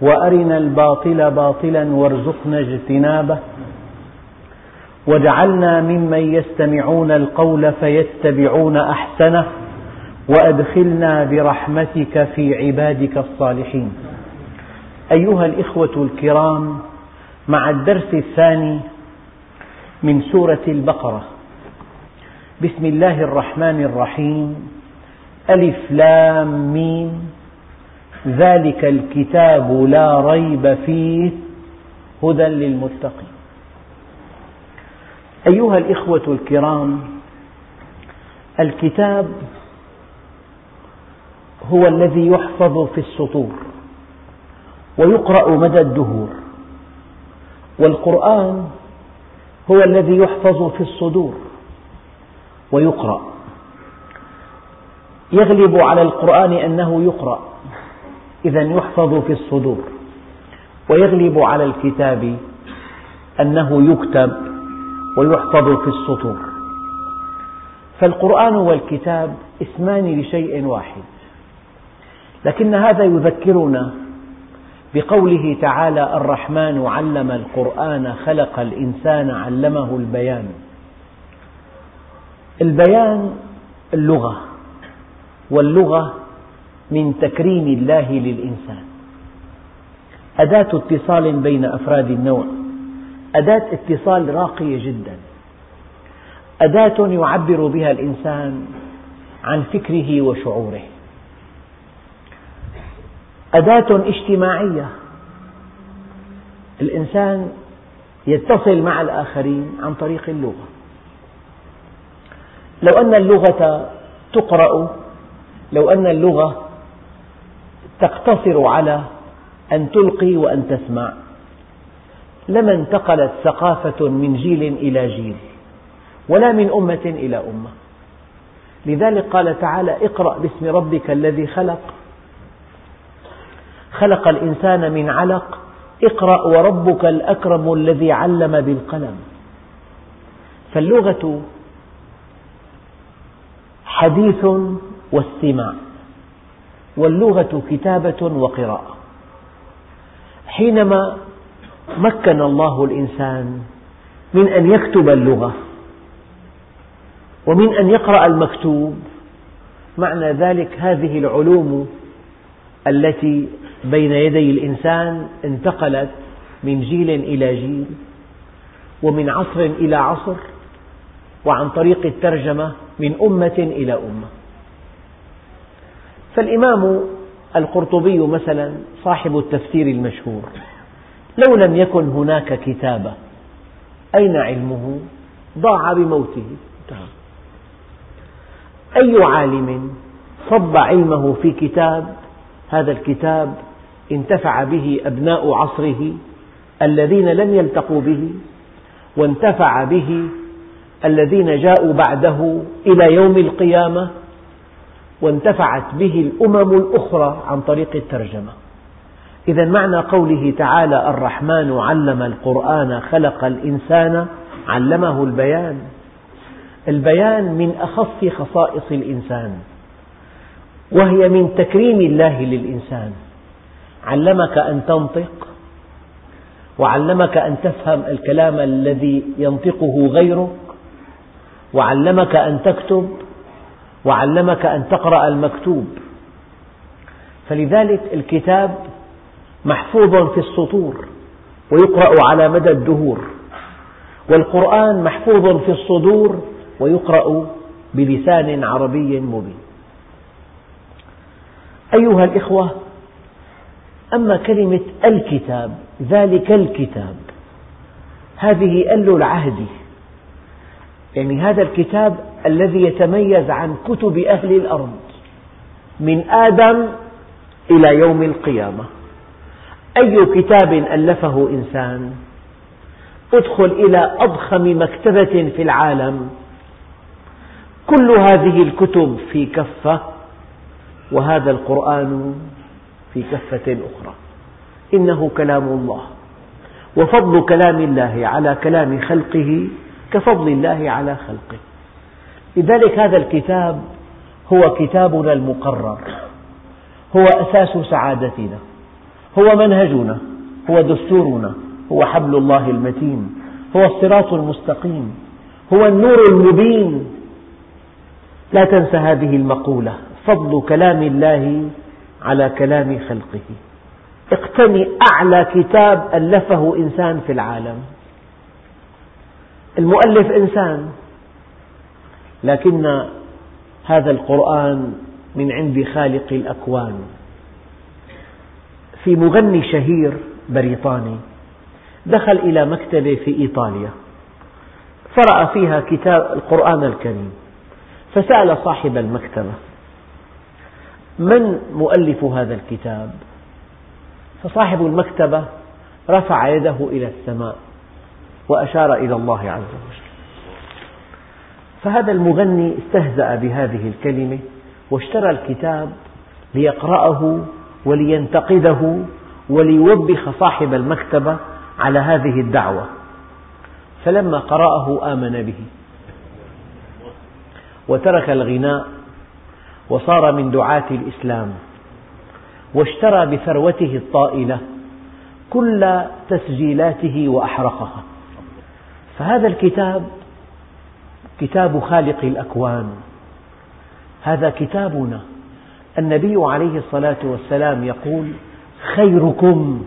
وأرنا الباطل باطلا وارزقنا اجتنابه. واجعلنا ممن يستمعون القول فيتبعون أحسنه. وأدخلنا برحمتك في عبادك الصالحين. أيها الإخوة الكرام مع الدرس الثاني من سورة البقرة. بسم الله الرحمن الرحيم. ألف لام ميم. ذلك الكتاب لا ريب فيه هدى للمتقين. أيها الإخوة الكرام الكتاب هو الذي يحفظ في السطور ويقرأ مدى الدهور والقرآن هو الذي يحفظ في الصدور ويقرأ. يغلب على القرآن أنه يقرأ. إذا يحفظ في الصدور ويغلب على الكتاب أنه يكتب ويحفظ في السطور. فالقرآن والكتاب اسمان لشيء واحد لكن هذا يذكرنا بقوله تعالى الرحمن علم القرآن خلق الإنسان علمه البيان. البيان اللغة واللغة من تكريم الله للإنسان. أداة اتصال بين أفراد النوع. أداة اتصال راقية جدا. أداة يعبر بها الإنسان عن فكره وشعوره. أداة اجتماعية. الإنسان يتصل مع الآخرين عن طريق اللغة. لو أن اللغة تقرأ لو أن اللغة تقتصر على أن تلقي وأن تسمع. لما انتقلت ثقافة من جيل إلى جيل ولا من أمة إلى أمة. لذلك قال تعالى اقرأ باسم ربك الذي خلق خلق الإنسان من علق. اقرأ وربك الأكرم الذي علم بالقلم. فاللغة حديث واستماع. واللغة كتابة وقراءة. حينما مكن الله الإنسان من أن يكتب اللغة ومن أن يقرأ المكتوب معنى ذلك هذه العلوم التي بين يدي الإنسان انتقلت من جيل إلى جيل ومن عصر إلى عصر وعن طريق الترجمة من أمة إلى أمة. فالإمام القرطبي مثلا صاحب التفسير المشهور لو لم يكن هناك كتابة أين علمه؟ ضاع بموته أي عالم صب علمه في كتاب هذا الكتاب انتفع به أبناء عصره الذين لم يلتقوا به وانتفع به الذين جاءوا بعده إلى يوم القيامة وانتفعت به الأمم الأخرى عن طريق الترجمة. إذا معنى قوله تعالى الرحمن علم القرآن خلق الإنسان علمه البيان. البيان من أخص خصائص الإنسان وهي من تكريم الله للإنسان. علمك أن تنطق وعلمك أن تفهم الكلام الذي ينطقه غيرك وعلمك أن تكتب وعلمك أن تقرأ المكتوب. فلذلك الكتاب محفوظ في السطور ويقرأ على مدى الدهور والقرآن محفوظ في الصدور ويقرأ بلسان عربي مبين. أيها الإخوة أما كلمة الكتاب ذلك الكتاب هذه أل العهد. يعني هذا الكتاب الذي يتميز عن كتب أهل الأرض من آدم إلى يوم القيامة. أي كتاب ألفه إنسان؟ ادخل إلى أضخم مكتبة في العالم. كل هذه الكتب في كفة وهذا القرآن في كفة أخرى. إنه كلام الله. وفضل كلام الله على كلام خلقه كفضل الله على خلقه. لذلك هذا الكتاب هو كتابنا المقرر. هو أساس سعادتنا. هو منهجنا. هو دستورنا. هو حبل الله المتين. هو الصراط المستقيم. هو النور المبين. لا تنس هذه المقولة. فضل كلام الله على كلام خلقه. اقتني أعلى كتاب ألفه إنسان في العالم. المؤلف إنسان. لكن هذا القرآن من عند خالق الأكوان. في مغني شهير بريطاني دخل إلى مكتبة في إيطاليا فرأى فيها كتاب القرآن الكريم فسأل صاحب المكتبة من مؤلف هذا الكتاب؟ فصاحب المكتبة رفع يده إلى السماء وأشار إلى الله عز وجل. فهذا المغني استهزأ بهذه الكلمة واشترى الكتاب ليقرأه ولينتقده وليوبخ صاحب المكتبة على هذه الدعوة. فلما قرأه آمن به وترك الغناء وصار من دعاة الإسلام واشترى بثروته الطائلة كل تسجيلاته وأحرقها. فهذا الكتاب كتاب خالق الأكوان. هذا كتابنا. النبي عليه الصلاة والسلام يقول خيركم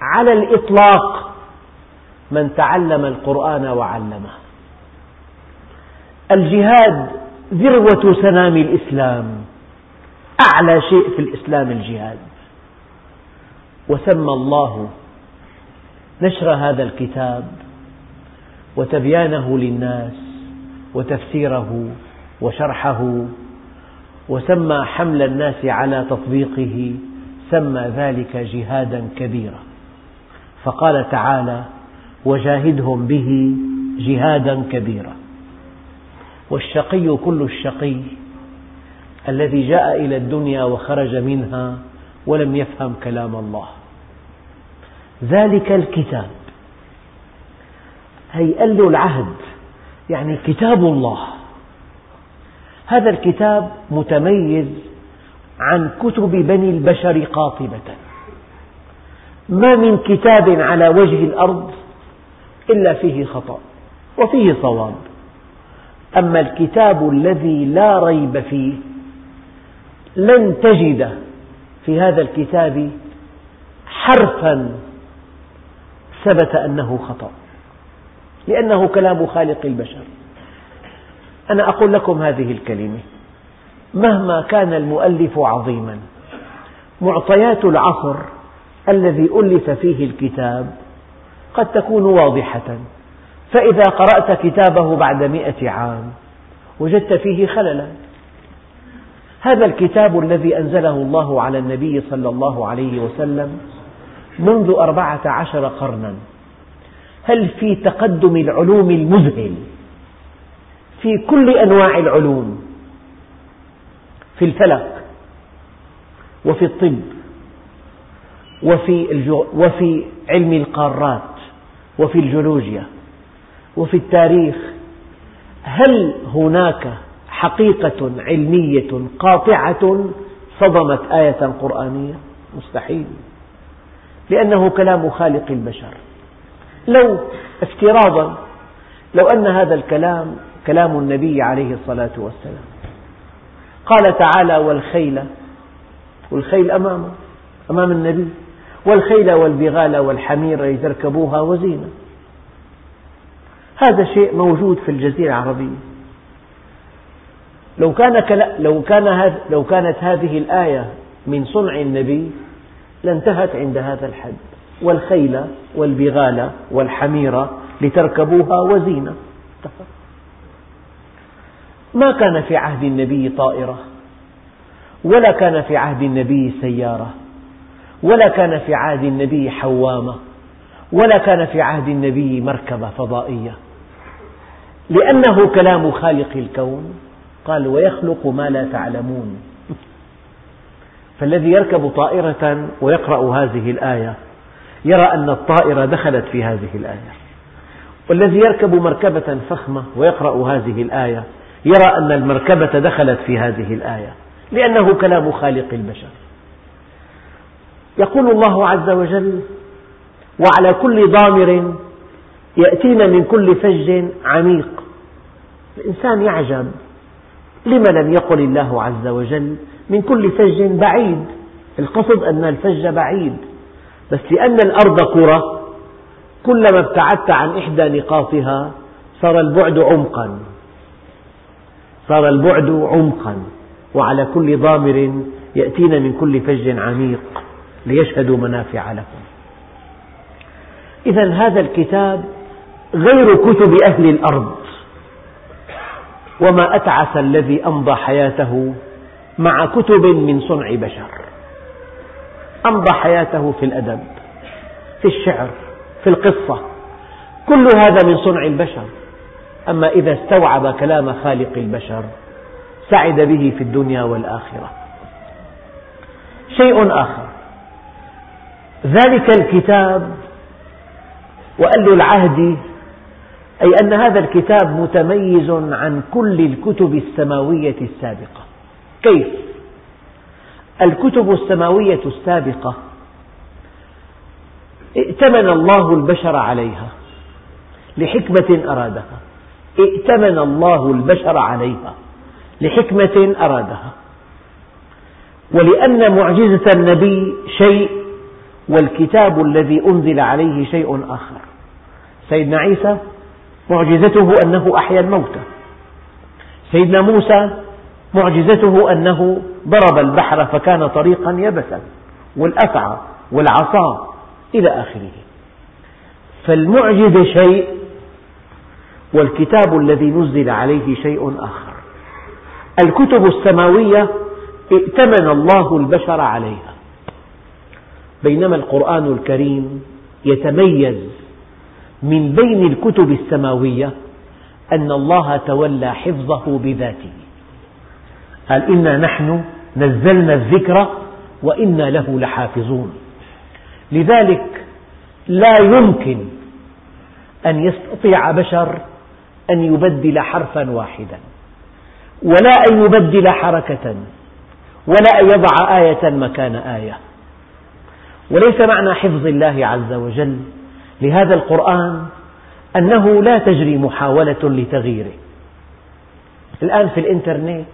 على الإطلاق من تعلم القرآن وعلمه. الجهاد ذروة سنام الإسلام. أعلى شيء في الإسلام الجهاد. وسمى الله نشر هذا الكتاب وتبيانه للناس. وتفسيره وشرحه وسمى حمل الناس على تطبيقه سمى ذلك جهادا كبيرا. فقال تعالى وجاهدهم به جهادا كبيرا. والشقي كل الشقي الذي جاء إلى الدنيا وخرج منها ولم يفهم كلام الله. ذلك الكتاب هي قال له العهد يعني كتاب الله. هذا الكتاب متميز عن كتب بني البشر قاطبة. ما من كتاب على وجه الأرض إلا فيه خطأ وفيه صواب. أما الكتاب الذي لا ريب فيه لن تجد في هذا الكتاب حرفا ثبت أنه خطأ. لأنه كلام خالق البشر. أنا أقول لكم هذه الكلمة. مهما كان المؤلف عظيما معطيات العصر الذي ألف فيه الكتاب قد تكون واضحة. فإذا قرأت كتابه بعد مئة عام وجدت فيه خللا. هذا الكتاب الذي أنزله الله على النبي صلى الله عليه وسلم منذ أربعة عشر قرنا. هل في تقدم العلوم المذهل في كل أنواع العلوم؟ في الفلك وفي الطب وفي, وفي علم القارات وفي الجيولوجيا وفي التاريخ. هل هناك حقيقة علمية قاطعة صدمت آية قرآنية؟ مستحيل، لأنه كلام خالق البشر، لو افتراضا لو أن هذا الكلام كلام النبي عليه الصلاة والسلام، قال تعالى والخيل والخيل أمامه أمام النبي. والخيل والبغال والحمير لتركبوها وزينة هذا شيء موجود في الجزيرة العربية. لو كان لو كان لو كانت هذه الآية من صنع النبي لانتهت عند هذا الحد. والخيل والبغال والحمير لتركبوها وزينة. ما كان في عهد النبي طائرة ولا كان في عهد النبي سيارة ولا كان في عهد النبي حوامة ولا كان في عهد النبي مركبة فضائية. لأنه كلام خالق الكون قال ويخلق ما لا تعلمون. فالذي يركب طائرة ويقرأ هذه الآية يرى أن الطائرة دخلت في هذه الآية. والذي يركب مركبة فخمة ويقرأ هذه الآية يرى أن المركبة دخلت في هذه الآية لأنه كلام خالق البشر. يقول الله عز وجل وعلى كل ضامر يأتين من كل فج عميق. الإنسان يعجب لم لم يقل الله عز وجل من كل فج بعيد. القصد أن الفج بعيد. بس لأن الأرض كرة كلما ابتعدت عن إحدى نقاطها صار البعد عمقا. صار البعد عمقا. وعلى كل ضامر يأتين من كل فج عميق ليشهدوا منافع لكم. إذا هذا الكتاب غير كتب أهل الأرض. وما أتعس الذي أمضى حياته مع كتب من صنع بشر. أمضى حياته في الأدب في الشعر في القصة. كل هذا من صنع البشر. أما إذا استوعب كلام خالق البشر سعد به في الدنيا والآخرة. شيء آخر. ذلك الكتاب له العهد أي أن هذا الكتاب متميز عن كل الكتب السماوية السابقة. كيف؟ الكتب السماوية السابقة. ائتمن الله البشر عليها لحكمة أرادها. ائتمن الله البشر عليها لحكمة أرادها. ولأن معجزة النبي شيء والكتاب الذي أنزل عليه شيء آخر. سيدنا عيسى معجزته أنه أحيا الموتى. سيدنا موسى معجزته أنه ضرب البحر فكان طريقا يبسا والأفعى والعصا إلى آخره. فالمعجزة شيء والكتاب الذي نزل عليه شيء آخر. الكتب السماوية ائتمن الله البشر عليها. بينما القرآن الكريم يتميز من بين الكتب السماوية أن الله تولى حفظه بذاته. قال إنا نحن نزلنا الذكر وإنا له لحافظون. لذلك لا يمكن أن يستطيع بشر أن يبدل حرفا واحدا ولا أن يبدل حركة ولا أن يضع آية مكان آية. وليس معنى حفظ الله عز وجل لهذا القرآن أنه لا تجري محاولة لتغييره. الآن في الإنترنت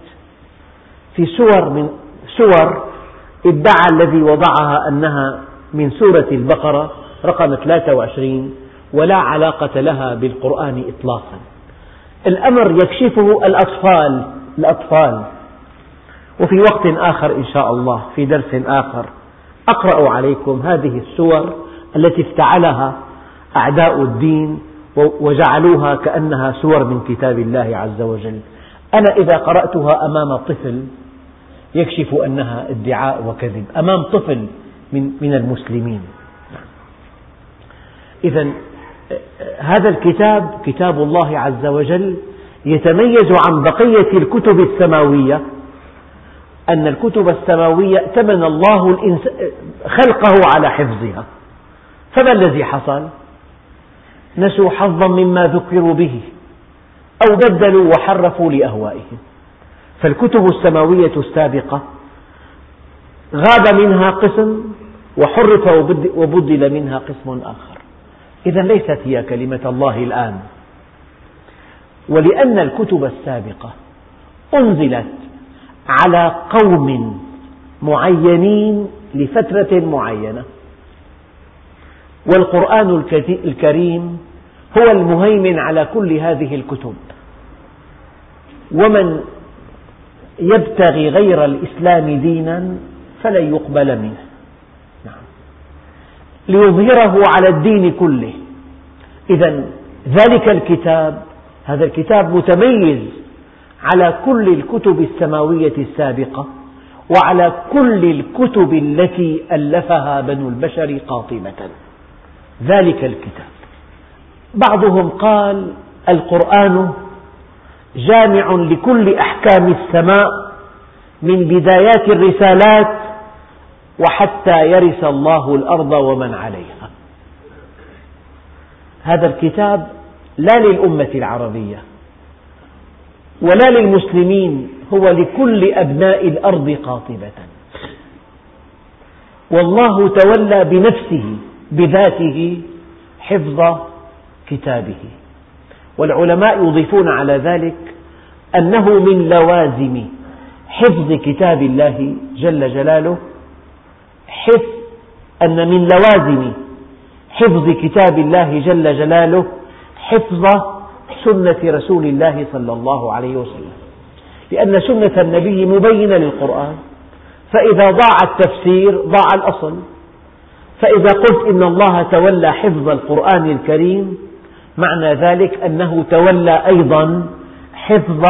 في سور من سور ادعى الذي وضعها أنها من سورة البقرة رقم 23 ولا علاقة لها بالقرآن إطلاقا. الأمر يكشفه الأطفال الأطفال. وفي وقت آخر إن شاء الله في درس آخر أقرأ عليكم هذه السور التي افتعلها أعداء الدين وجعلوها كأنها سور من كتاب الله عز وجل. أنا إذا قرأتها أمام طفل يكشف أنها ادعاء وكذب أمام طفل من, من المسلمين. إذا هذا الكتاب كتاب الله عز وجل يتميز عن بقية الكتب السماوية أن الكتب السماوية ائتمن الله خلقه على حفظها. فما الذي حصل؟ نسوا حظا مما ذكروا به أو بدلوا وحرفوا لأهوائهم. فالكتب السماوية السابقة غاب منها قسم وحرف وبدل منها قسم آخر. إذا ليست هي كلمة الله الآن. ولأن الكتب السابقة أنزلت على قوم معينين لفترة معينة. والقرآن الكريم هو المهيمن على كل هذه الكتب. ومن يبتغي غير الإسلام دينا فلن يقبل منه. نعم. ليظهره على الدين كله. إذا ذلك الكتاب هذا الكتاب متميز على كل الكتب السماوية السابقة وعلى كل الكتب التي ألفها بنو البشر قاطبة. ذلك الكتاب. بعضهم قال القرآن جامع لكل أحكام السماء من بدايات الرسالات وحتى يرث الله الأرض ومن عليها. هذا الكتاب لا للأمة العربية ولا للمسلمين هو لكل أبناء الأرض قاطبة. والله تولى بنفسه بذاته حفظ كتابه. والعلماء يضيفون على ذلك أنه من لوازم حفظ كتاب الله جل جلاله حفظ أن من لوازم حفظ كتاب الله جل جلاله حفظ سنة رسول الله صلى الله عليه وسلم. لأن سنة النبي مبينة للقرآن فإذا ضاع التفسير ضاع الأصل فإذا قلت إن الله تولى حفظ القرآن الكريم معنى ذلك أنه تولى أيضا حفظ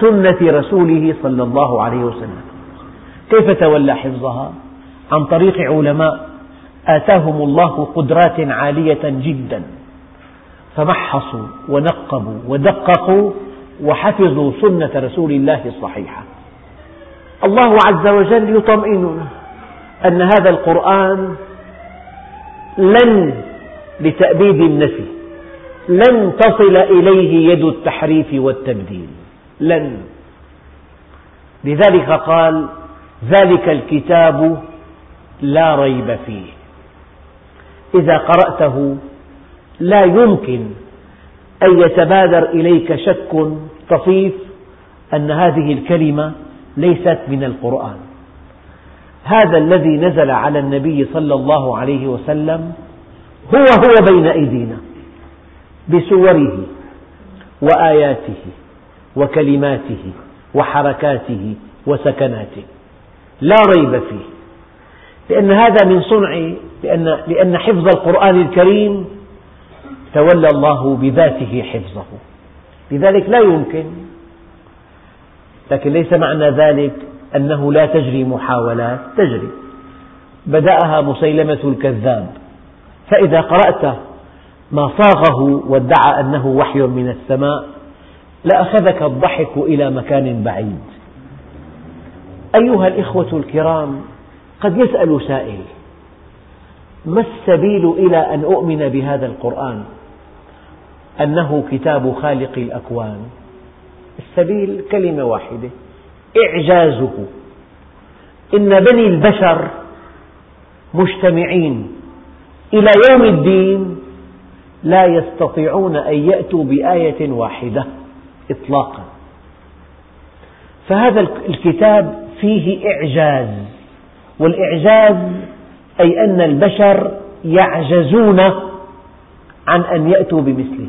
سنة رسوله صلى الله عليه وسلم. كيف تولى حفظها؟ عن طريق علماء. آتاهم الله قدرات عالية جدا. فمحصوا ونقبوا ودققوا وحفظوا سنة رسول الله الصحيحة. الله عز وجل يطمئننا أن هذا القرآن لن لتأبيد النفي. لن تصل إليه يد التحريف والتبديل. لن. لذلك قال ذلك الكتاب لا ريب فيه. إذا قرأته لا يمكن أن يتبادر إليك شك طفيف أن هذه الكلمة ليست من القرآن. هذا الذي نزل على النبي صلى الله عليه وسلم هو هو بين أيدينا. بسوره وآياته وكلماته وحركاته وسكناته. لا ريب فيه. لأن هذا من صنع لأن, لأن حفظ القرآن الكريم تولى الله بذاته حفظه. لذلك لا يمكن لكن ليس معنى ذلك أنه لا تجري محاولات تجري. بدأها مسيلمة الكذاب. فإذا قرأت ما صاغه وادعى أنه وحي من السماء لأخذك الضحك إلى مكان بعيد. أيها الإخوة الكرام قد يسأل سائل ما السبيل إلى أن أؤمن بهذا القرآن؟ أنه كتاب خالق الأكوان. السبيل كلمة واحدة إعجازه. إن بني البشر مجتمعين إلى يوم الدين لا يستطيعون أن يأتوا بآية واحدة إطلاقا. فهذا الكتاب فيه إعجاز والإعجاز أي أن البشر يعجزون عن أن يأتوا بمثله.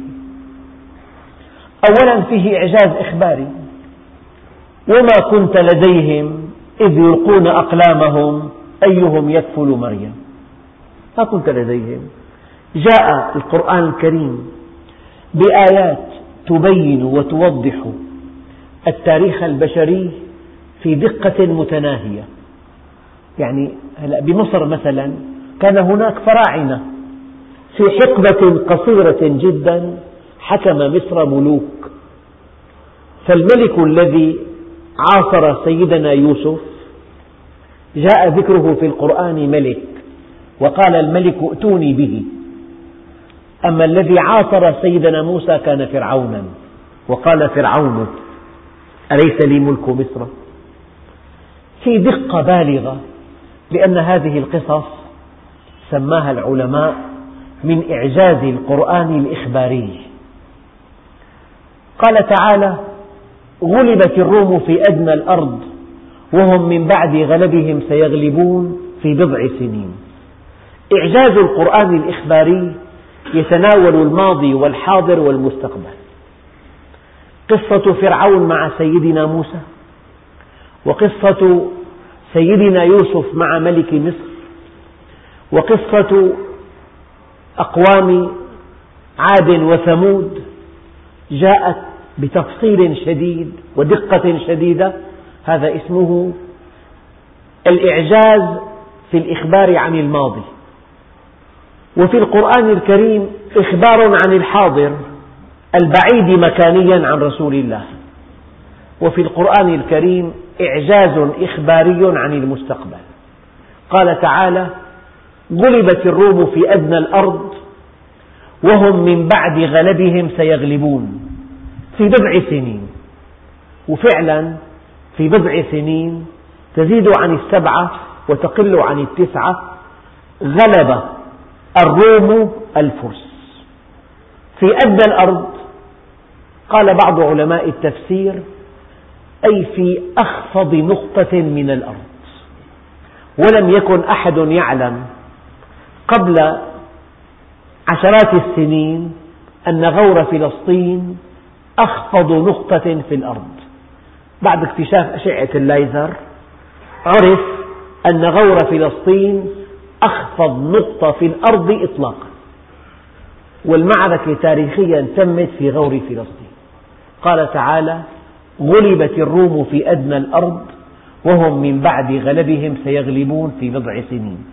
أولا فيه إعجاز إخباري. وما كنت لديهم إذ يلقون أقلامهم أيهم يكفل مريم؟ ما كنت لديهم. جاء القرآن الكريم بآيات تبين وتوضح التاريخ البشري في دقة متناهية. يعني هلا بمصر مثلا كان هناك فراعنة في حقبة قصيرة جدا حكم مصر ملوك. فالملك الذي عاصر سيدنا يوسف جاء ذكره في القرآن ملك وقال الملك ائتوني به. أما الذي عاصر سيدنا موسى كان فرعونا. وقال فرعون أليس لي ملك مصر؟ في دقة بالغة لأن هذه القصص سماها العلماء من إعجاز القرآن الإخباري. قال تعالى غلبت الروم في أدنى الأرض وهم من بعد غلبهم سيغلبون في بضع سنين. إعجاز القرآن الإخباري يتناول الماضي والحاضر والمستقبل. قصة فرعون مع سيدنا موسى وقصة سيدنا يوسف مع ملك مصر وقصة أقوام عاد وثمود جاءت بتفصيل شديد ودقة شديدة. هذا اسمه الإعجاز في الإخبار عن الماضي. وفي القرآن الكريم إخبار عن الحاضر البعيد مكانيا عن رسول الله. وفي القرآن الكريم إعجاز إخباري عن المستقبل. قال تعالى غلبت الروم في أدنى الأرض وهم من بعد غلبهم سيغلبون في بضع سنين. وفعلا في بضع سنين تزيد عن السبعة وتقل عن التسعة غلب الروم الفرس. في أدنى الأرض قال بعض علماء التفسير أي في أخفض نقطة من الأرض. ولم يكن أحد يعلم قبل عشرات السنين أن غور فلسطين أخفض نقطة في الأرض. بعد اكتشاف أشعة الليزر عرف أن غور فلسطين أخفض نقطة في الأرض إطلاقا. والمعركة تاريخيا تمت في غور فلسطين. قال تعالى غلبت الروم في أدنى الأرض وهم من بعد غلبهم سيغلبون في بضع سنين.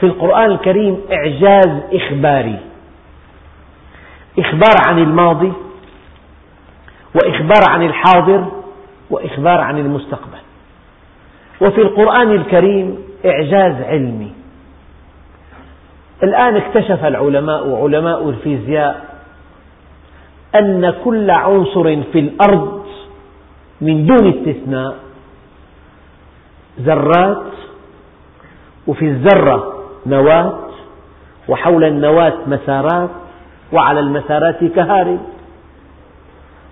في القرآن الكريم إعجاز إخباري. إخبار عن الماضي وإخبار عن الحاضر وإخبار عن المستقبل. وفي القرآن الكريم إعجاز علمي. الآن اكتشف العلماء علماء الفيزياء أن كل عنصر في الأرض من دون استثناء ذرات وفي الذرة نواة وحول النواة مسارات وعلى المسارات كهارب.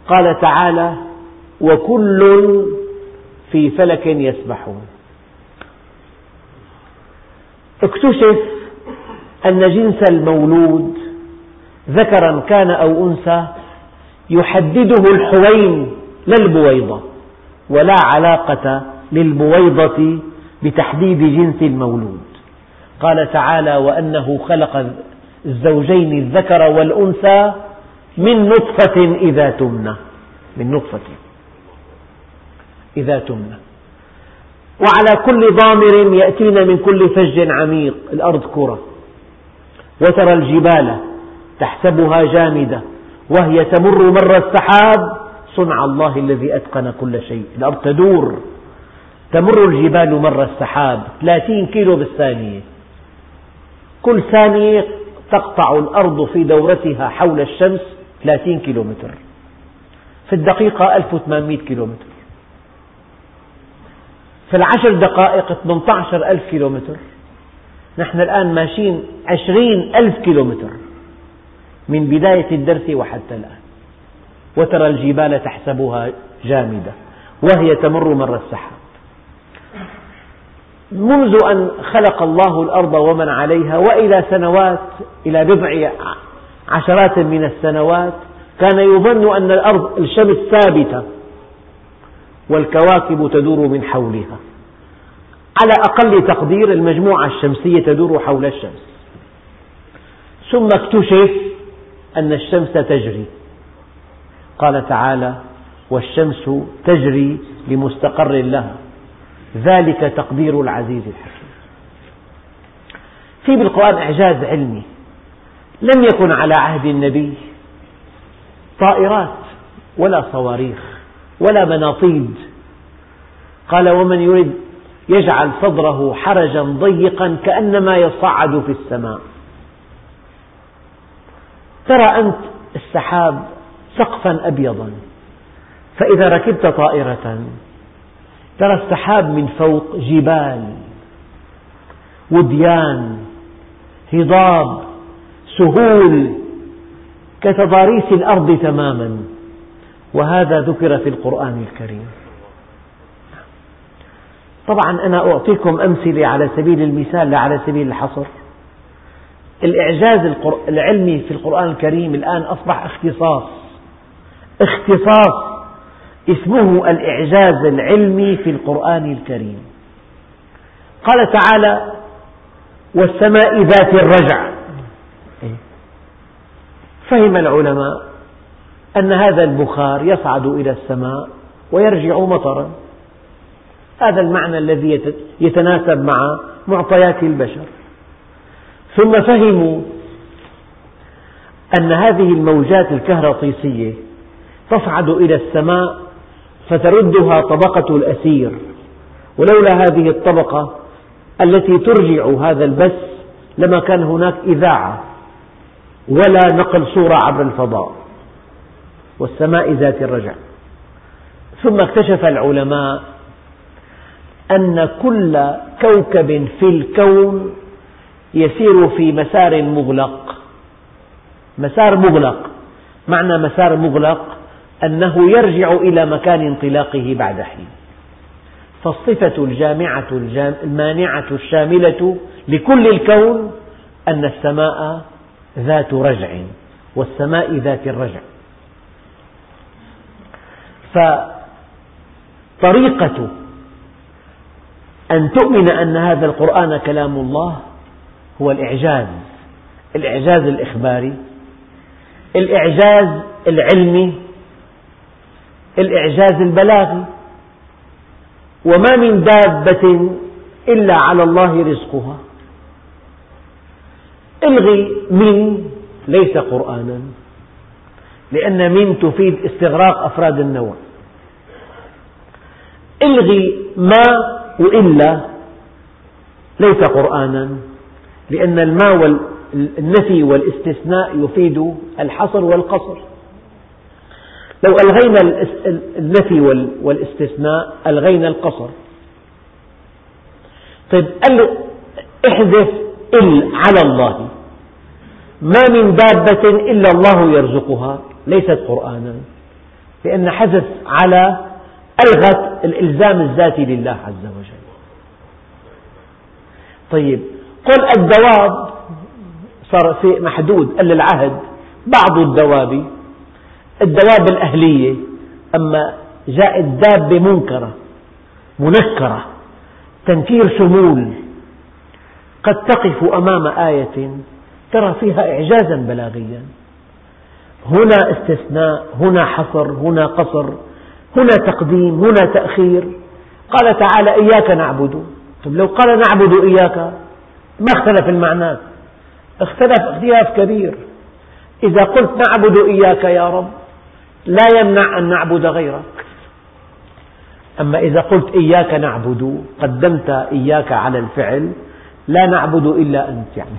قال تعالى وكل في فلك يسبحون. اكتشف أن جنس المولود ذكرا كان أو أنثى يحدده الحوين لا البويضة ولا علاقة للبويضة بتحديد جنس المولود. قال تعالى وأنه خلق الزوجين الذكر والأنثى من نطفة إذا تمنى. من نطفة إذا تمنى. وعلى كل ضامر يأتين من كل فج عميق. الأرض كرة. وترى الجبال تحسبها جامدة وهي تمر مر السحاب. صنع الله الذي أتقن كل شيء الأرض تدور. تمر الجبال مر السحاب 30 كيلو بالثانية. كل ثانية تقطع الأرض في دورتها حول الشمس 30 كيلومتر في الدقيقة 1800 كيلومتر في العشر دقائق 18 ألف كيلومتر نحن الآن ماشيين عشرين ألف كيلومتر من بداية الدرس وحتى الآن. وترى الجبال تحسبها جامدة وهي تمر مر السحاب. منذ أن خلق الله الأرض ومن عليها وإلى سنوات إلى بضع عشرات من السنوات كان يظن أن الأرض الشمس ثابتة والكواكب تدور من حولها. على أقل تقدير المجموعة الشمسية تدور حول الشمس. ثم اكتشف أن الشمس تجري. قال تعالى والشمس تجري لمستقر لها. ذلك تقدير العزيز الحكيم. في بالقرآن إعجاز علمي. لم يكن على عهد النبي طائرات ولا صواريخ ولا مناطيد. قال ومن يرد يجعل صدره حرجا ضيقا كأنما يصعد في السماء. ترى أنت السحاب سقفا أبيضا فإذا ركبت طائرة ترى السحاب من فوق جبال وديان هضاب سهول كتضاريس الأرض تماما وهذا ذكر في القرآن الكريم. طبعا أنا أعطيكم أمثلة على سبيل المثال لا على سبيل الحصر. الإعجاز العلمي في القرآن الكريم الآن أصبح اختصاص اختصاص اسمه الإعجاز العلمي في القرآن الكريم. قال تعالى والسماء ذات الرجع. فهم العلماء أن هذا البخار يصعد إلى السماء ويرجع مطرا. هذا المعنى الذي يتناسب مع معطيات البشر. ثم فهموا أن هذه الموجات الكهرطيسية تصعد إلى السماء فتردها طبقة الأثير ولولا هذه الطبقة التي ترجع هذا البث لما كان هناك إذاعة ولا نقل صورة عبر الفضاء. والسماء ذات الرجع. ثم اكتشف العلماء أن كل كوكب في الكون يسير في مسار مغلق. مسار مغلق. معنى مسار مغلق أنه يرجع إلى مكان انطلاقه بعد حين. فالصفة الجامعة المانعة الشاملة لكل الكون أن السماء ذات رجع والسماء ذات الرجع. فطريقة أن تؤمن أن هذا القرآن كلام الله هو الإعجاز. الإعجاز الإخباري الإعجاز العلمي الإعجاز البلاغي. وما من دابة إلا على الله رزقها. الغي من ليس قرآنا لأن من تفيد استغراق أفراد النوع. الغي ما وإلا ليس قرآنا لأن الماء والنفي والاستثناء يفيد الحصر والقصر. لو ألغينا النفي والاستثناء ألغينا القصر. طيب قال احذف إل على الله. ما من دابة إلا الله يرزقها ليست قرآنا. لأن حذف على ألغت الإلزام الذاتي لله عز وجل. طيب قل الدواب صار في محدود قال العهد بعض الدواب الدواب الأهلية أما جاءت دابة منكرة منكرة تنكير شمول قد تقف أمام آية ترى فيها إعجازا بلاغيا. هنا استثناء هنا حصر هنا قصر. هنا تقديم هنا تأخير. قال تعالى إياك نعبد. طيب لو قال نعبد إياك ما اختلف المعنى. اختلف اختلاف كبير. إذا قلت نعبد إياك يا رب لا يمنع أن نعبد غيرك. أما إذا قلت إياك نعبد قدمت إياك على الفعل لا نعبد إلا أنت يعني.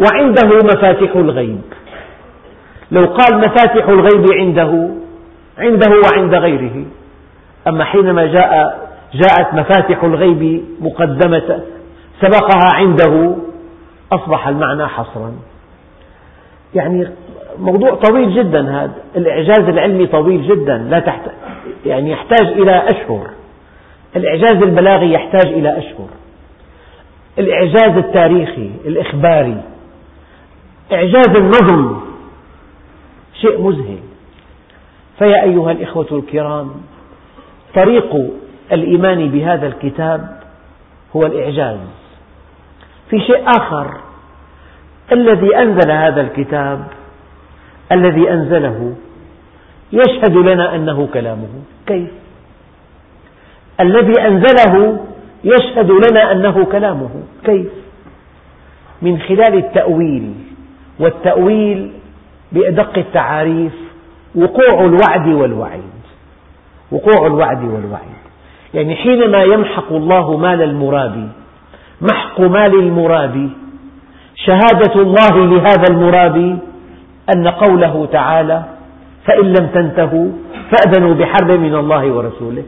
وعنده مفاتح الغيب. لو قال مفاتح الغيب عنده عنده وعند غيره. أما حينما جاء جاءت مفاتح الغيب مقدمة سبقها عنده أصبح المعنى حصرا. يعني موضوع طويل جدا هذا. الإعجاز العلمي طويل جدا لا تحت يعني يحتاج إلى أشهر. الإعجاز البلاغي يحتاج إلى أشهر. الإعجاز التاريخي الإخباري. إعجاز النظم شيء مذهل. فيا أيها الإخوة الكرام طريق الإيمان بهذا الكتاب هو الإعجاز في شيء آخر الذي أنزل هذا الكتاب الذي أنزله يشهد لنا أنه كلامه كيف؟ الذي أنزله يشهد لنا أنه كلامه كيف؟ من خلال التأويل والتأويل بأدق التعاريف وقوع الوعد والوعيد. وقوع الوعد والوعيد. يعني حينما يمحق الله مال المرابي محق مال المرابي شهادة الله لهذا المرابي أن قوله تعالى فإن لم تنتهوا فأذنوا بحرب من الله ورسوله.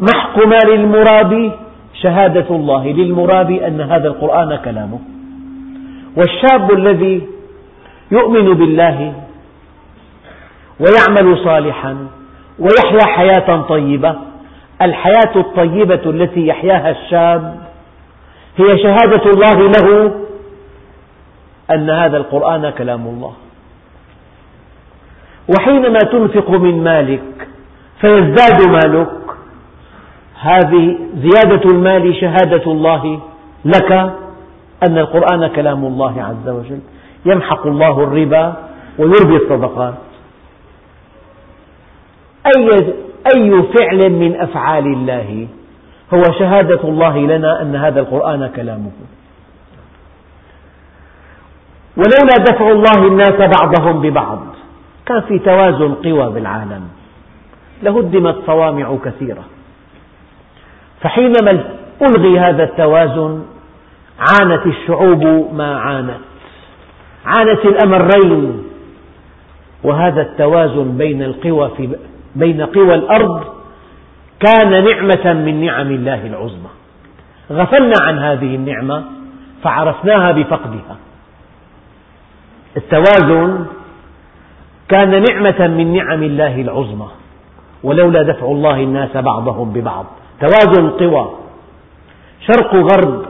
محق مال المرابي شهادة الله للمرابي أن هذا القرآن كلامه. والشاب الذي يؤمن بالله ويعمل صالحا ويحيا حياة طيبة. الحياة الطيبة التي يحياها الشاب هي شهادة الله له أن هذا القرآن كلام الله. وحينما تنفق من مالك فيزداد مالك هذه زيادة المال شهادة الله لك أن القرآن كلام الله عز وجل. يمحق الله الربا ويربي الصدقات. أي, أي فعل من أفعال الله. هو شهادة الله لنا أن هذا القرآن كلامه. ولولا دفع الله الناس بعضهم ببعض كان في توازن قوى بالعالم. لهدمت صوامع كثيرة. فحينما ألغي هذا التوازن عانت الشعوب ما عانت. عانت الأمرين. وهذا التوازن بين القوى بين قوى الأرض كان نعمة من نعم الله العظمى. غفلنا عن هذه النعمة فعرفناها بفقدها. التوازن كان نعمة من نعم الله العظمى ولولا دفع الله الناس بعضهم ببعض. توازن قوى شرق غرب.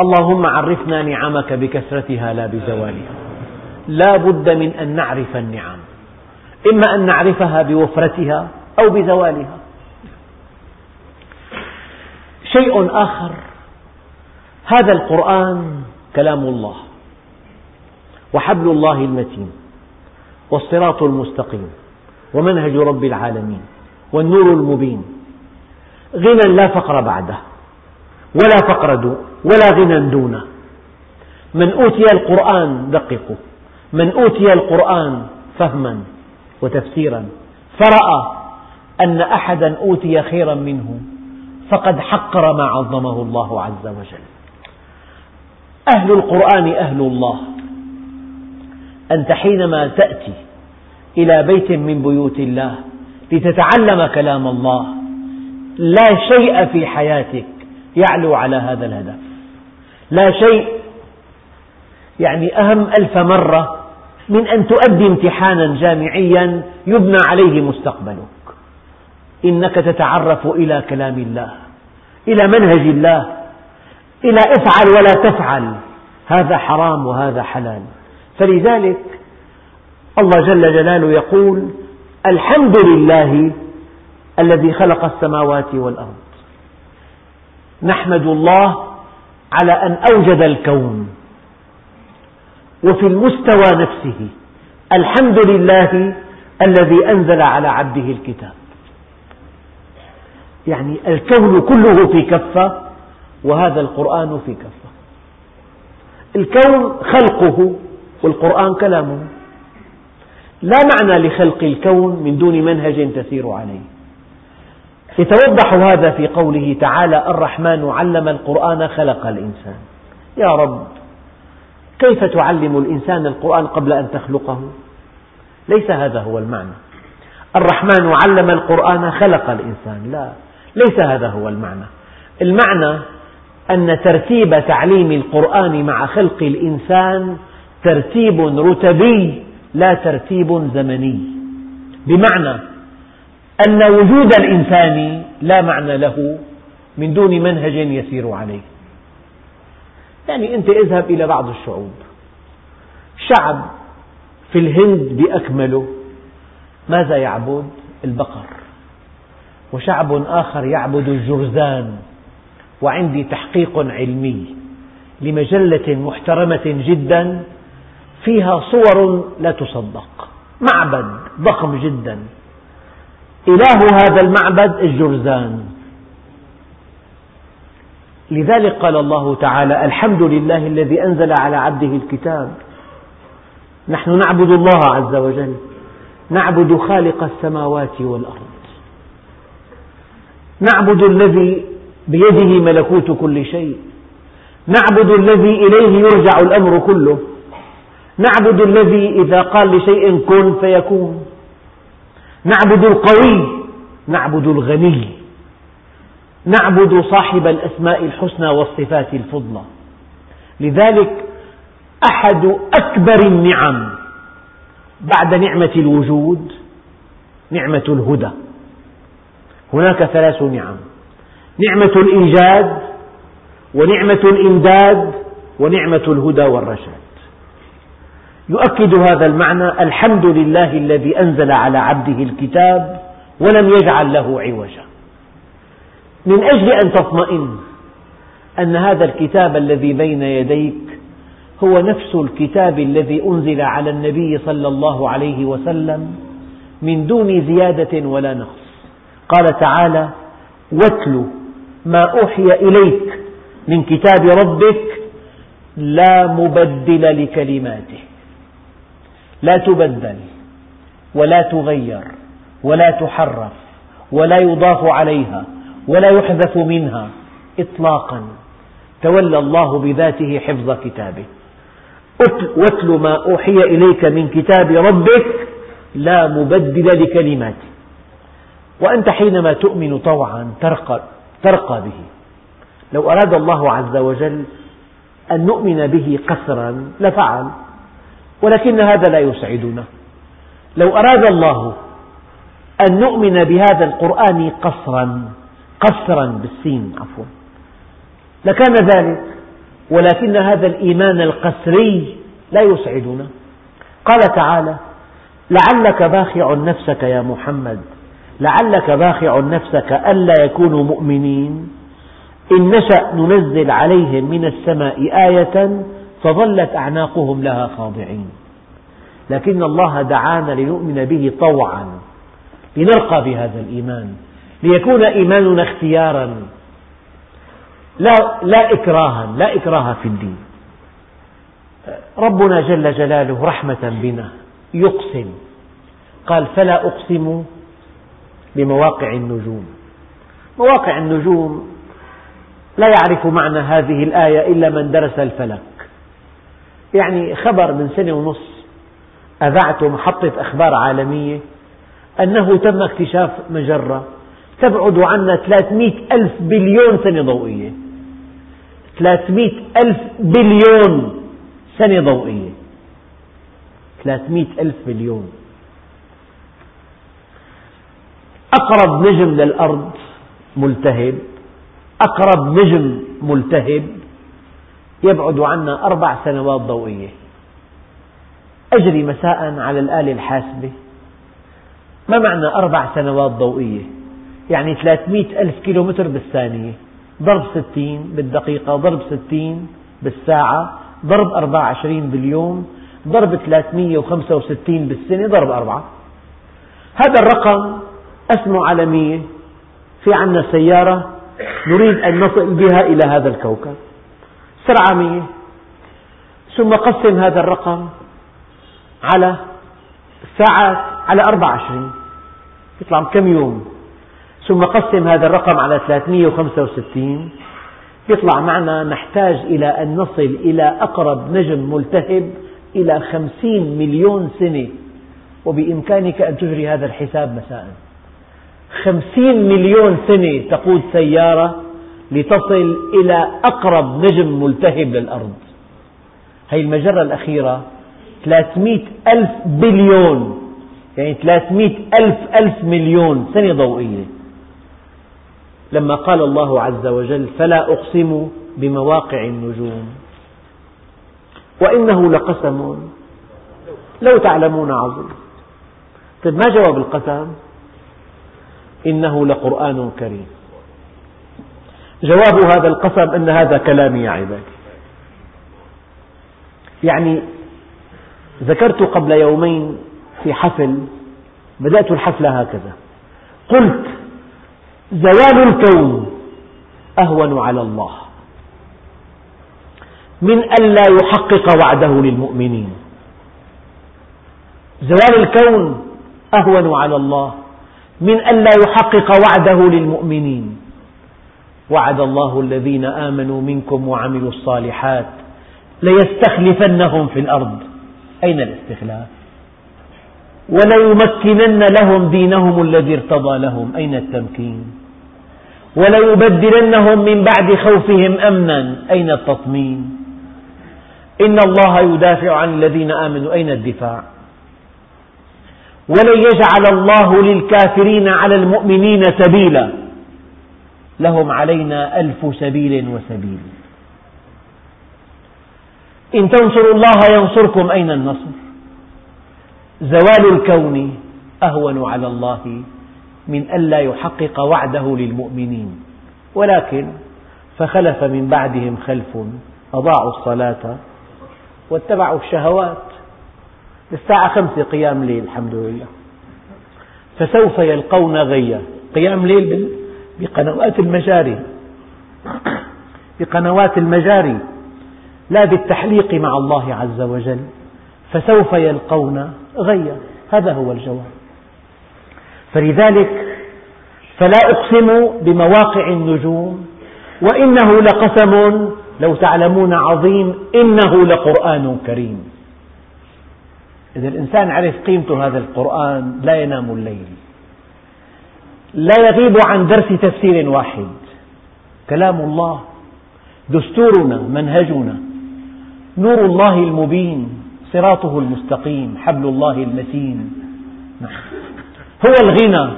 اللهم عرفنا نعمك بكثرتها لا بزوالها. لا بد من أن نعرف النعم. إما أن نعرفها بوفرتها أو بزوالها. شيء آخر هذا القرآن كلام الله وحبل الله المتين والصراط المستقيم ومنهج رب العالمين والنور المبين. غنى لا فقر بعده ولا فقر دون ولا غنى دونه. من أوتي القرآن دققوا من أوتي القرآن فهما. وتفسيرا فرأى أن أحدا أوتي خيرا منه فقد حقر ما عظمه الله عز وجل. أهل القرآن أهل الله. أنت حينما تأتي إلى بيت من بيوت الله لتتعلم كلام الله لا شيء في حياتك يعلو على هذا الهدف. لا شيء يعني أهم ألف مرة من أن تؤدي امتحانا جامعيا يبنى عليه مستقبلك. إنك تتعرف إلى كلام الله إلى منهج الله إلى افعل ولا تفعل. هذا حرام وهذا حلال. فلذلك الله جل جلاله يقول الحمد لله الذي خلق السماوات والأرض. نحمد الله على أن أوجد الكون. وفي المستوى نفسه. الحمد لله الذي أنزل على عبده الكتاب. يعني الكون كله في كفة وهذا القرآن في كفة. الكون خلقه والقرآن كلامه. لا معنى لخلق الكون من دون منهج تسير عليه. يتوضح هذا في قوله تعالى الرحمن علم القرآن خلق الإنسان. يا رب. كيف تعلم الإنسان القرآن قبل أن تخلقه؟ ليس هذا هو المعنى. الرحمن علم القرآن خلق الإنسان. لا ليس هذا هو المعنى. المعنى أن ترتيب تعليم القرآن مع خلق الإنسان ترتيب رتبي لا ترتيب زمني. بمعنى أن وجود الإنسان لا معنى له من دون منهج يسير عليه. يعني أنت اذهب إلى بعض الشعوب. شعب في الهند بأكمله ماذا يعبد؟ البقر. وشعب آخر يعبد الجرذان. وعندي تحقيق علمي لمجلة محترمة جدا فيها صور لا تصدق. معبد ضخم جدا. إله هذا المعبد الجرذان. لذلك قال الله تعالى الحمد لله الذي أنزل على عبده الكتاب. نحن نعبد الله عز وجل. نعبد خالق السماوات والأرض. نعبد الذي بيده ملكوت كل شيء. نعبد الذي إليه يرجع الأمر كله. نعبد الذي إذا قال لشيء كن فيكون. نعبد القوي نعبد الغني. نعبد صاحب الأسماء الحسنى والصفات الفضلى. لذلك أحد أكبر النعم بعد نعمة الوجود نعمة الهدى. هناك ثلاث نعم نعمة الإيجاد ونعمة الإمداد ونعمة الهدى والرشاد. يؤكد هذا المعنى الحمد لله الذي أنزل على عبده الكتاب ولم يجعل له عوجا. من أجل أن تطمئن أن هذا الكتاب الذي بين يديك هو نفس الكتاب الذي أنزل على النبي صلى الله عليه وسلم من دون زيادة ولا نقص. قال تعالى واتل ما أوحي إليك من كتاب ربك لا مبدل لكلماته. لا تبدل ولا تغير ولا تحرف ولا يضاف عليها ولا يحذف منها إطلاقا. تولى الله بذاته حفظ كتابه. واتل ما أوحي إليك من كتاب ربك لا مبدل لكلماته. وأنت حينما تؤمن طوعا ترقى, ترقى به. لو أراد الله عز وجل أن نؤمن به قسرا لفعل ولكن هذا لا يسعدنا. لو أراد الله أن نؤمن بهذا القرآن قصرا قصرا بالسين عفوا. لكان ذلك ولكن هذا الإيمان القسري لا يسعدنا. قال تعالى لعلك باخع نفسك يا محمد لعلك باخع نفسك ألا يكونوا مؤمنين. إن نشأ ننزل عليهم من السماء آية فظلت أعناقهم لها خاضعين. لكن الله دعانا لنؤمن به طوعا لنرقى بهذا الإيمان. ليكون إيماننا اختيارا. لا, لا إكراها لا إكراه في الدين. ربنا جل جلاله رحمة بنا يقسم. قال فلا أقسم بمواقع النجوم. مواقع النجوم لا يعرف معنى هذه الآية إلا من درس الفلك. يعني خبر من سنة ونصف أذعت محطة أخبار عالمية أنه تم اكتشاف مجرة تبعد عنا 300 ألف بليون سنة ضوئية. 300 ألف بليون سنة ضوئية. 300 ألف بليون. أقرب نجم للأرض ملتهب. أقرب نجم ملتهب. يبعد عنا أربع سنوات ضوئية. أجري مساء على الآلة الحاسبة. ما معنى أربع سنوات ضوئية؟ يعني 300 ألف كيلومتر بالثانية ضرب ستين بالدقيقة ضرب ستين بالساعة ضرب 24 باليوم ضرب 365 بالسنة ضرب أربعة. هذا الرقم أسمه عالمية في عنا سيارة نريد أن نصل بها إلى هذا الكوكب. سرعة مية. ثم قسم هذا الرقم على ساعات على 24 يطلع كم يوم؟ ثم قسم هذا الرقم على 365 يطلع معنا نحتاج إلى أن نصل إلى أقرب نجم ملتهب إلى خمسين مليون سنة. وبإمكانك أن تجري هذا الحساب مساء. خمسين مليون سنة تقود سيارة لتصل إلى أقرب نجم ملتهب للأرض. هذه المجرة الأخيرة 300 ألف بليون يعني 300 ألف ألف مليون سنة ضوئية. لما قال الله عز وجل فلا أقسم بمواقع النجوم. وإنه لقسم. لو تعلمون عظيم. طيب ما جواب القسم؟ إنه لقرآن كريم. جواب هذا القسم أن هذا كلامي يا عبادي. يعني ذكرت قبل يومين في حفل بدأت الحفل هكذا. قلت زوال الكون أهون على الله. من ألا يحقق وعده للمؤمنين. زوال الكون أهون على الله. من ألا يحقق وعده للمؤمنين. وعد الله الذين آمنوا منكم وعملوا الصالحات ليستخلفنهم في الأرض. أين الاستخلاف؟ وليمكنن لهم دينهم الذي ارتضى لهم. أين التمكين؟ وليبدلنهم من بعد خوفهم أمنا. أين التطمين؟ إن الله يدافع عن الذين آمنوا. أين الدفاع؟ ولن يجعل الله للكافرين على المؤمنين سبيلا. لهم علينا ألف سبيل وسبيل. إن تنصروا الله ينصركم. أين النصر؟ زوال الكون أهون على الله. من ألا يحقق وعده للمؤمنين. ولكن فخلف من بعدهم خلف أضاعوا الصلاة واتبعوا الشهوات. الساعة خمسة قيام ليل الحمد لله. فسوف يلقون غيا. قيام ليل بقنوات المجاري. بقنوات المجاري لا بالتحليق مع الله عز وجل. فسوف يلقون غيا. هذا هو الجواب. فلذلك فلا أقسم بمواقع النجوم وإنه لقسم لو تعلمون عظيم إنه لقرآن كريم. إذا الإنسان عرف قيمة هذا القرآن لا ينام الليل لا يغيب عن درس تفسير واحد. كلام الله دستورنا منهجنا نور الله المبين صراطه المستقيم حبل الله المتين. هو الغنى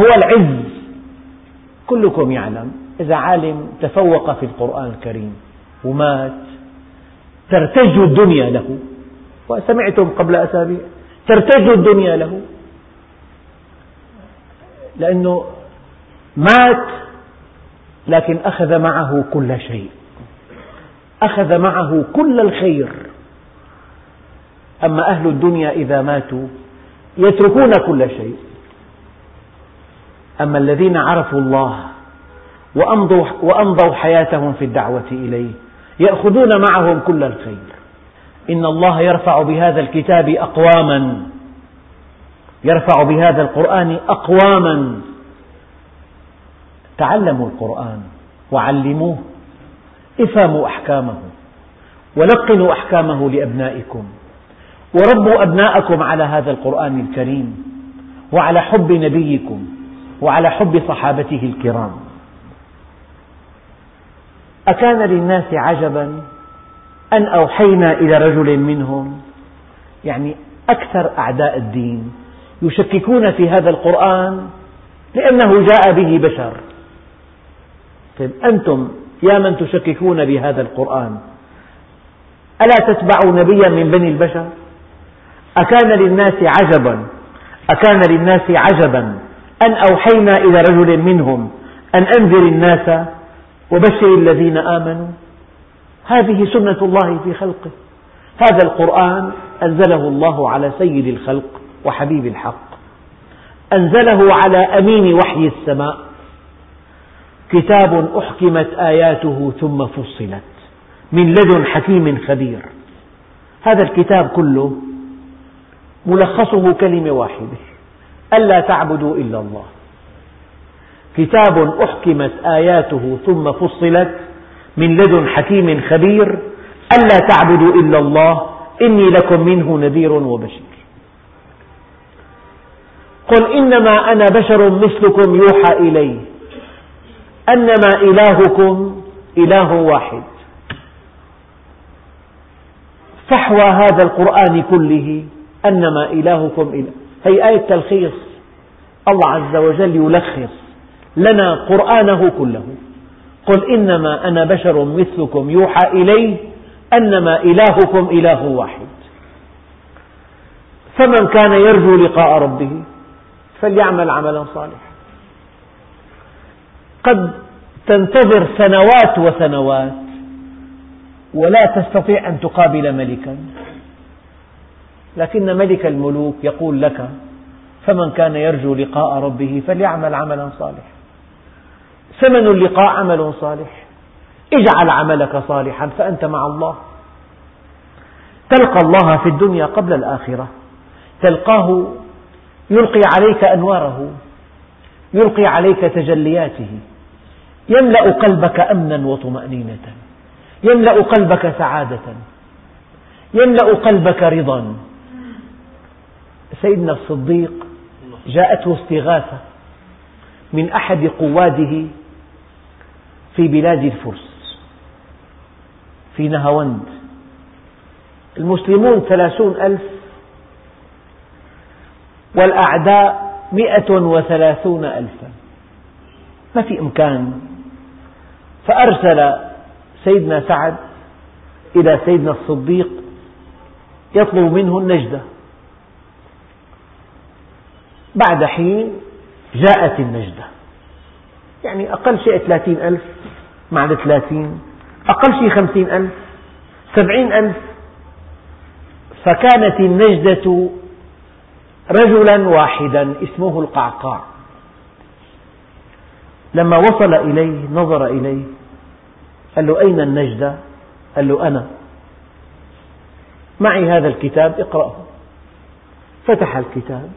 هو العز. كلكم يعلم. إذا عالم تفوق في القرآن الكريم ومات ترتج الدنيا له. وسمعتم قبل أسابيع ترتج الدنيا له. لأنه مات لكن أخذ معه كل شيء. أخذ معه كل الخير. أما أهل الدنيا إذا ماتوا يتركون كل شيء. أما الذين عرفوا الله وأمضوا, وأمضوا حياتهم في الدعوة إليه يأخذون معهم كل الخير. إن الله يرفع بهذا الكتاب أقواما. يرفع بهذا القرآن أقواما. تعلموا القرآن وعلموه افهموا أحكامه ولقنوا أحكامه لأبنائكم. وربوا أبناءكم على هذا القرآن الكريم وعلى حب نبيكم وعلى حب صحابته الكرام. أكان للناس عجبا أن أوحينا إلى رجل منهم يعني أكثر أعداء الدين يشككون في هذا القرآن لأنه جاء به بشر. طيب أنتم يا من تشككون بهذا القرآن؟ ألا تتبعوا نبيا من بني البشر؟ أكان للناس عجبا أكان للناس عجبا أن أوحينا إلى رجل منهم أن أنذر الناس وبشر الذين آمنوا. هذه سنة الله في خلقه. هذا القرآن أنزله الله على سيد الخلق وحبيب الحق. أنزله على أمين وحي السماء. كتاب أحكمت آياته ثم فصلت من لدن حكيم خبير. هذا الكتاب كله ملخصه كلمة واحدة. ألا تعبدوا إلا الله. كتاب أحكمت آياته ثم فصلت من لدن حكيم خبير. ألا تعبدوا إلا الله. إني لكم منه نذير وبشير. قل إنما أنا بشر مثلكم يوحى إلي. أنما إلهكم إله واحد. فحوى هذا القرآن كله أنما إلهكم إله. هي آية تلخيص. الله عز وجل يلخص لنا قرآنه كله. قل إنما أنا بشر مثلكم يوحى إلي أنما إلهكم إله واحد. فمن كان يرجو لقاء ربه فليعمل عملا صالحا. قد تنتظر سنوات وسنوات ولا تستطيع أن تقابل ملكا. لكن ملك الملوك يقول لك فمن كان يرجو لقاء ربه فليعمل عملا صالحا. ثمن اللقاء عمل صالح. اجعل عملك صالحا فأنت مع الله. تلقى الله في الدنيا قبل الآخرة. تلقاه يلقي عليك أنواره. يلقي عليك تجلياته. يملأ قلبك أمنا وطمأنينة. يملأ قلبك سعادة. يملأ قلبك رضا. سيدنا الصديق جاءته استغاثة من أحد قواده في بلاد الفرس في نهاوند. المسلمون ثلاثون ألف والأعداء مئة وثلاثون ألفا. ما في إمكان. فأرسل سيدنا سعد إلى سيدنا الصديق يطلب منه النجدة. بعد حين جاءت النجدة. يعني أقل شيء ثلاثين ألف مع الثلاثين أقل شيء خمسين ألف سبعين ألف. فكانت النجدة رجلا واحدا اسمه القعقاع. لما وصل إليه نظر إليه قال له أين النجدة؟ قال له أنا. معي هذا الكتاب اقرأه. فتح الكتاب.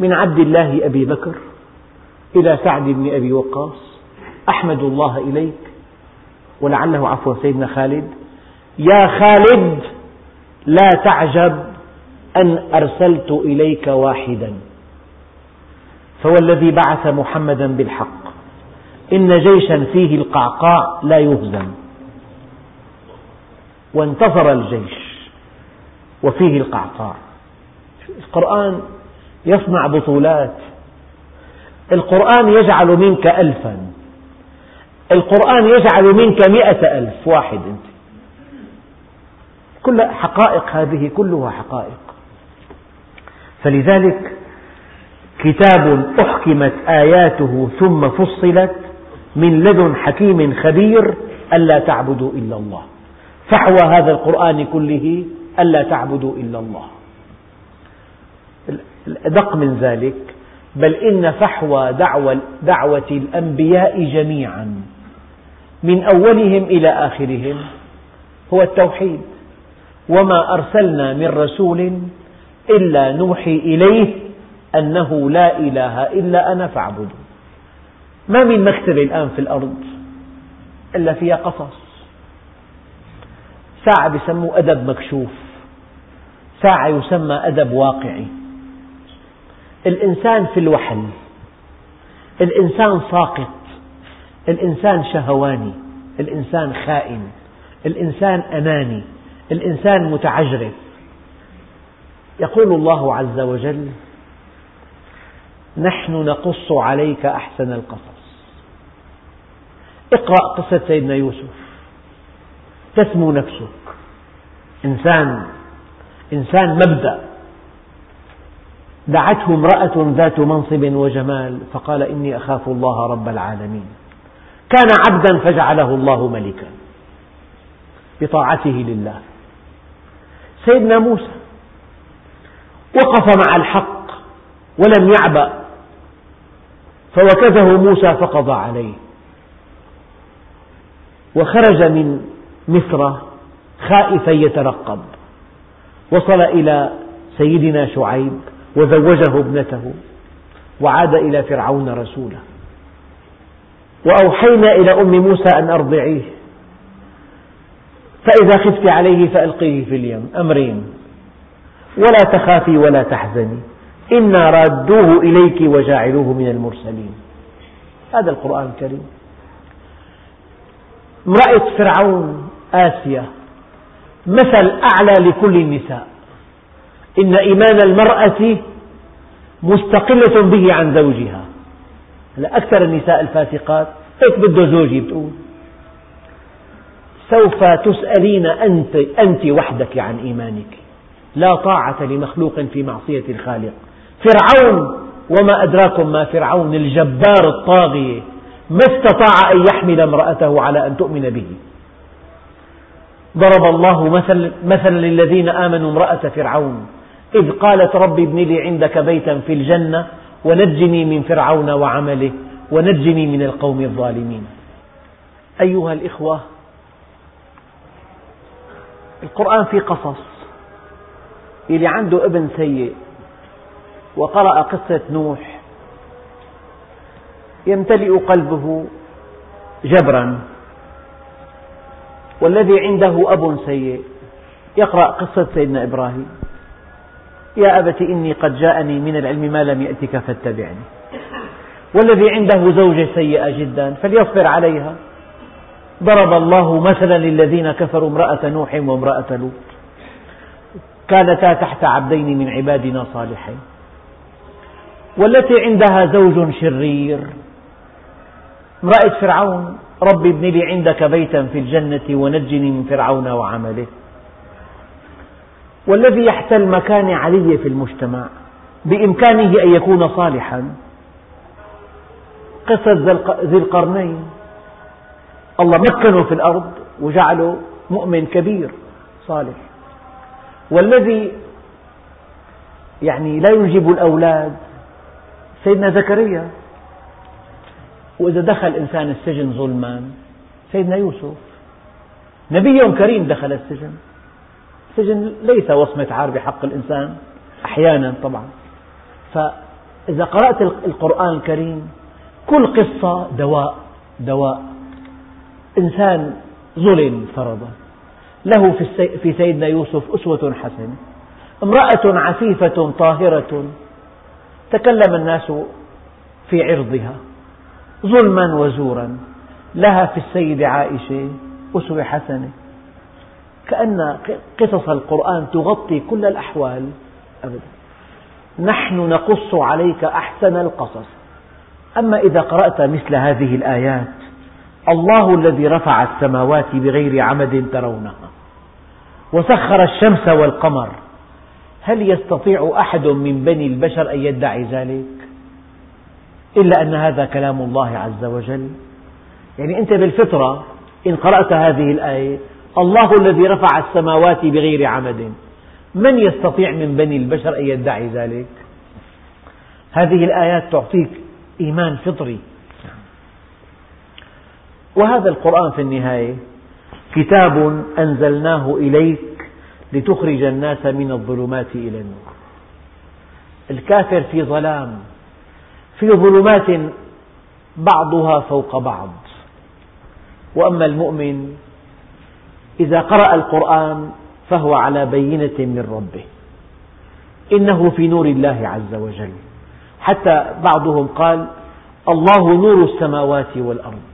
من عبد الله أبي بكر إلى سعد بن أبي وقاص. أحمد الله إليك. ولعله عفوا سيدنا خالد. يا خالد لا تعجب أن أرسلت إليك واحدا. فهو الذي بعث محمدا بالحق. إن جيشا فيه القعقاع لا يهزم. وانتصر الجيش وفيه القعقاع. القرآن يصنع بطولات. القرآن يجعل منك ألفا. القرآن يجعل منك مئة ألف واحد أنت. كل حقائق هذه كلها حقائق. فلذلك كتاب أحكمت آياته ثم فصلت من لدن حكيم خبير ألا تعبدوا إلا الله. فحوى هذا القرآن كله ألا تعبدوا إلا الله. الأدق من ذلك بل إن فحوى دعوة, دعوة الأنبياء جميعا من أولهم إلى آخرهم هو التوحيد. وما أرسلنا من رسول إلا نوحي إليه أنه لا إله إلا أنا فاعبدوا ما من مكتبة الآن في الأرض إلا فيها قصص. ساعة يسموه أدب مكشوف ساعة يسمى أدب واقعي. الإنسان في الوحل الإنسان ساقط الإنسان شهواني الإنسان خائن الإنسان أناني الإنسان متعجرف. يقول الله عز وجل نحن نقص عليك أحسن القصص. اقرأ قصة سيدنا يوسف. تسمو نفسك إنسان إنسان مبدأ. دعته امرأة ذات منصب وجمال فقال إني أخاف الله رب العالمين. كان عبدا فجعله الله ملكا بطاعته لله. سيدنا موسى وقف مع الحق ولم يعبأ فوكزه موسى فقضى عليه. وخرج من مصر خائفا يترقب. وصل إلى سيدنا شعيب وزوجه ابنته وعاد إلى فرعون رسولا وأوحينا إلى أم موسى أن أرضعيه. فإذا خفت عليه فألقيه في اليم أمرين. ولا تخافي ولا تحزني. إنا رادوه إليك وجاعلوه من المرسلين. هذا القرآن الكريم. امرأة فرعون آسيا مثل أعلى لكل النساء. إن إيمان المرأة مستقلة به عن زوجها. أكثر النساء الفاسقات هيك بده زوجي بتقول سوف تسألين أنت, أنت وحدك عن إيمانك. لا طاعة لمخلوق في معصية الخالق. فرعون وما أدراكم ما فرعون الجبار الطاغية ما استطاع أن يحمل امرأته على أن تؤمن به. ضرب الله مثل مثلا للذين آمنوا امرأة فرعون. إذ قالت رب ابن لي عندك بيتا في الجنة ونجني من فرعون وعمله ونجني من القوم الظالمين. أيها الإخوة القرآن فيه قصص. اللي عنده ابن سيء وقرأ قصة نوح. يمتلئ قلبه جبرا. والذي عنده أب سيء يقرأ قصة سيدنا إبراهيم. يا أبت إني قد جاءني من العلم ما لم يأتك فاتبعني. والذي عنده زوجة سيئة جدا فليصبر عليها. ضرب الله مثلا للذين كفروا امرأة نوح وامرأة لوط. كانتا تحت عبدين من عبادنا صالحين. والتي عندها زوج شرير. امرأة فرعون رب ابن لي عندك بيتا في الجنة ونجني من فرعون وعمله. والذي يحتل مكانة علية في المجتمع بإمكانه أن يكون صالحا. قصة ذي القرنين. الله مكنه في الأرض وجعله مؤمن كبير صالح. والذي يعني لا ينجب الأولاد. سيدنا زكريا. وإذا دخل إنسان السجن ظلما. سيدنا يوسف. نبي كريم دخل السجن. السجن ليس وصمة عار بحق الإنسان أحيانا طبعا. فإذا قرأت القرآن الكريم كل قصة دواء دواء. إنسان ظلم فرضا. له في سيدنا يوسف أسوة حسنة. امرأة عفيفة طاهرة. تكلم الناس في عرضها ظلما وزورا. لها في السيدة عائشة أسوة حسنة. كأن قصص القرآن تغطي كل الأحوال أبدا. نحن نقص عليك أحسن القصص. أما إذا قرأت مثل هذه الآيات الله الذي رفع السماوات بغير عمد ترونها وسخر الشمس والقمر هل يستطيع أحد من بني البشر أن يدعي ذلك؟ إلا أن هذا كلام الله عز وجل. يعني أنت بالفطرة إن قرأت هذه الآية الله الذي رفع السماوات بغير عمد. من يستطيع من بني البشر أن يدعي ذلك؟ هذه الآيات تعطيك إيمان فطري. وهذا القرآن في النهاية كتاب أنزلناه إليك لتخرج الناس من الظلمات إلى النور. الكافر في ظلام في ظلمات بعضها فوق بعض. وأما المؤمن إذا قرأ القرآن فهو على بينة من ربه. إنه في نور الله عز وجل. حتى بعضهم قال الله نور السماوات والأرض.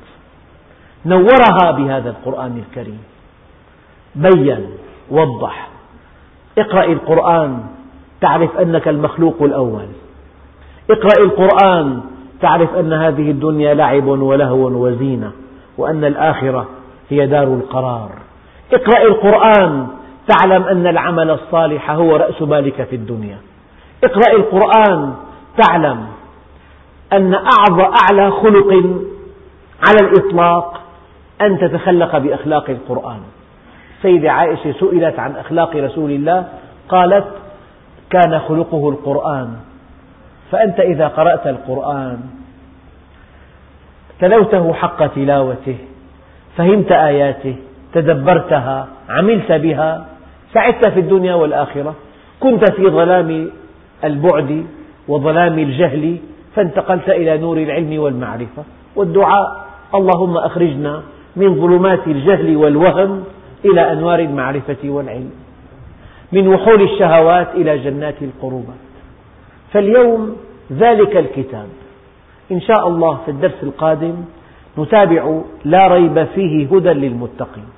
نورها بهذا القرآن الكريم. بين وضح. اقرأ القرآن تعرف أنك المخلوق الأول. اقرأ القرآن تعرف أن هذه الدنيا لعب ولهو وزينة وأن الآخرة هي دار القرار. اقرأ القرآن تعلم أن العمل الصالح هو رأس مالك في الدنيا. اقرأ القرآن تعلم أن أعلى خلق على الإطلاق أن تتخلق بأخلاق القرآن. سيدة عائشة سئلت عن أخلاق رسول الله قالت كان خلقه القرآن. فأنت إذا قرأت القرآن تلوته حق تلاوته فهمت آياته تدبرتها عملت بها سعدت في الدنيا والآخرة. كنت في ظلام البعد وظلام الجهل فانتقلت إلى نور العلم والمعرفة والدعاء. اللهم أخرجنا من ظلمات الجهل والوهم إلى أنوار المعرفة والعلم. من وحول الشهوات إلى جنات القربات. فاليوم ذلك الكتاب. إن شاء الله في الدرس القادم نتابع لا ريب فيه هدى للمتقين.